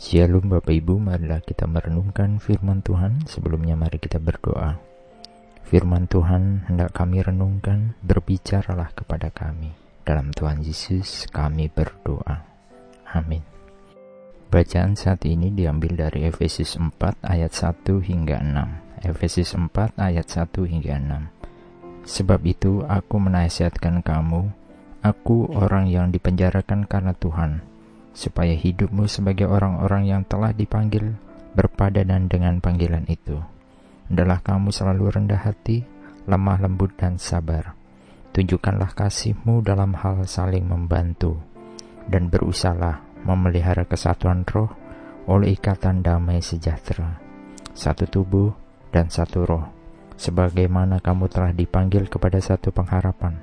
Shalom Bapak Ibu, marilah kita merenungkan firman Tuhan. Sebelumnya mari kita berdoa. Firman Tuhan hendak kami renungkan, berbicaralah kepada kami. Dalam Tuhan Yesus kami berdoa. Amin. Bacaan saat ini diambil dari Efesus 4 ayat 1 hingga 6. Efesus 4 ayat 1 hingga 6. Sebab itu aku menasihatkan kamu, aku orang yang dipenjarakan karena Tuhan, supaya hidupmu sebagai orang-orang yang telah dipanggil berpadanan dengan panggilan itu. Adalah kamu selalu rendah hati, lemah lembut dan sabar. Tunjukkanlah kasihmu dalam hal saling membantu, dan berusahalah memelihara kesatuan roh oleh ikatan damai sejahtera. Satu tubuh dan satu roh, sebagaimana kamu telah dipanggil kepada satu pengharapan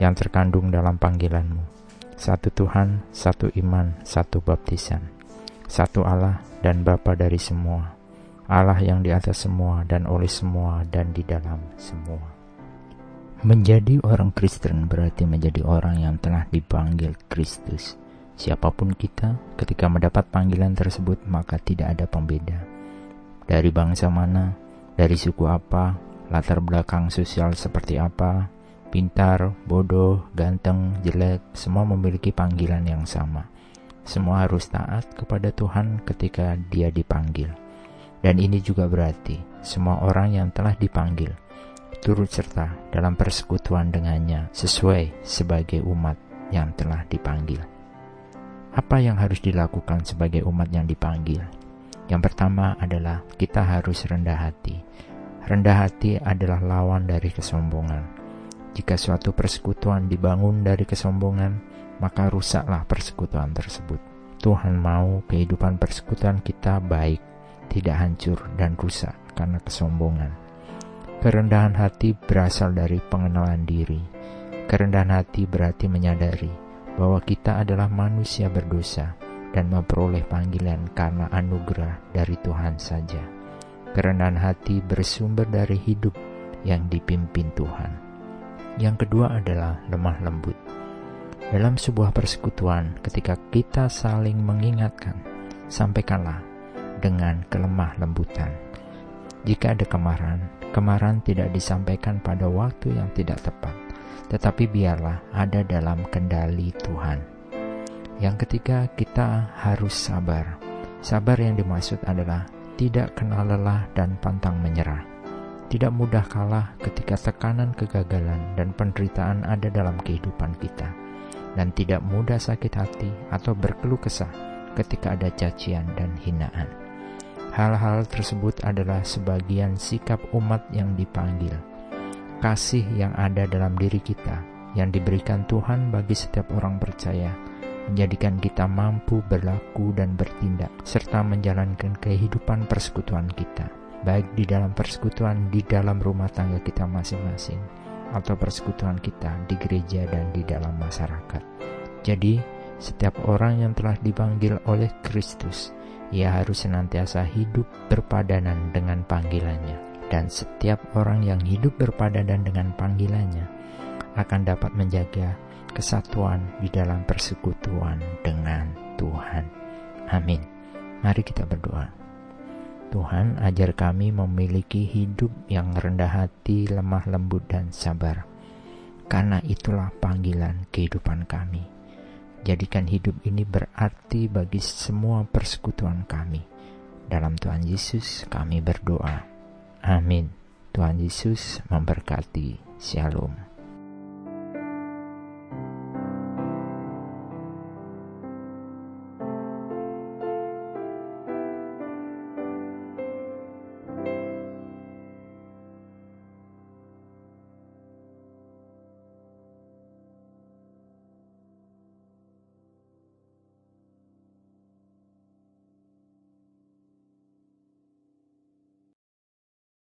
yang terkandung dalam panggilanmu satu Tuhan, satu iman, satu baptisan. Satu Allah dan Bapa dari semua. Allah yang di atas semua dan oleh semua dan di dalam semua. Menjadi orang Kristen berarti menjadi orang yang telah dipanggil Kristus. Siapa pun kita, ketika mendapat panggilan tersebut, maka tidak ada pembeda. Dari bangsa mana, dari suku apa, latar belakang sosial seperti apa, pintar, bodoh, ganteng, jelek, semua memiliki panggilan yang sama. Semua harus taat kepada Tuhan ketika Dia dipanggil. Dan ini juga berarti semua orang yang telah dipanggil turut serta dalam persekutuan dengannya sesuai sebagai umat yang telah dipanggil. Apa yang harus dilakukan sebagai umat yang dipanggil? Yang pertama adalah kita harus rendah hati. Rendah hati adalah lawan dari kesombongan. Jika suatu persekutuan dibangun dari kesombongan, maka rusaklah persekutuan tersebut. Tuhan mau kehidupan persekutuan kita baik, tidak hancur dan rusak karena kesombongan. Kerendahan hati berasal dari pengenalan diri. Kerendahan hati berarti menyadari bahwa kita adalah manusia berdosa dan memperoleh panggilan karena anugerah dari Tuhan saja. Kerendahan hati bersumber dari hidup yang dipimpin Tuhan. Yang kedua adalah lemah lembut. Dalam sebuah persekutuan, ketika kita saling mengingatkan, sampaikanlah dengan kelemah lembutan. Jika ada kemarahan, kemarahan tidak disampaikan pada waktu yang tidak tepat, tetapi biarlah ada dalam kendali Tuhan. Yang ketiga, kita harus sabar. Sabar yang dimaksud adalah tidak kenal lelah dan pantang menyerah tidak mudah kalah ketika tekanan kegagalan dan penderitaan ada dalam kehidupan kita, dan tidak mudah sakit hati atau berkeluh kesah ketika ada cacian dan hinaan. Hal-hal tersebut adalah sebagian sikap umat yang dipanggil, kasih yang ada dalam diri kita, yang diberikan Tuhan bagi setiap orang percaya, menjadikan kita mampu berlaku dan bertindak, serta menjalankan kehidupan persekutuan kita baik di dalam persekutuan di dalam rumah tangga kita masing-masing atau persekutuan kita di gereja dan di dalam masyarakat. Jadi, setiap orang yang telah dipanggil oleh Kristus, ia harus senantiasa hidup berpadanan dengan panggilannya. Dan setiap orang yang hidup berpadanan dengan panggilannya akan dapat menjaga kesatuan di dalam persekutuan dengan Tuhan. Amin. Mari kita berdoa. Tuhan, ajar kami memiliki hidup yang rendah hati, lemah lembut, dan sabar. Karena itulah panggilan kehidupan kami. Jadikan hidup ini berarti bagi semua persekutuan kami. Dalam Tuhan Yesus kami berdoa. Amin. Tuhan Yesus memberkati. Shalom.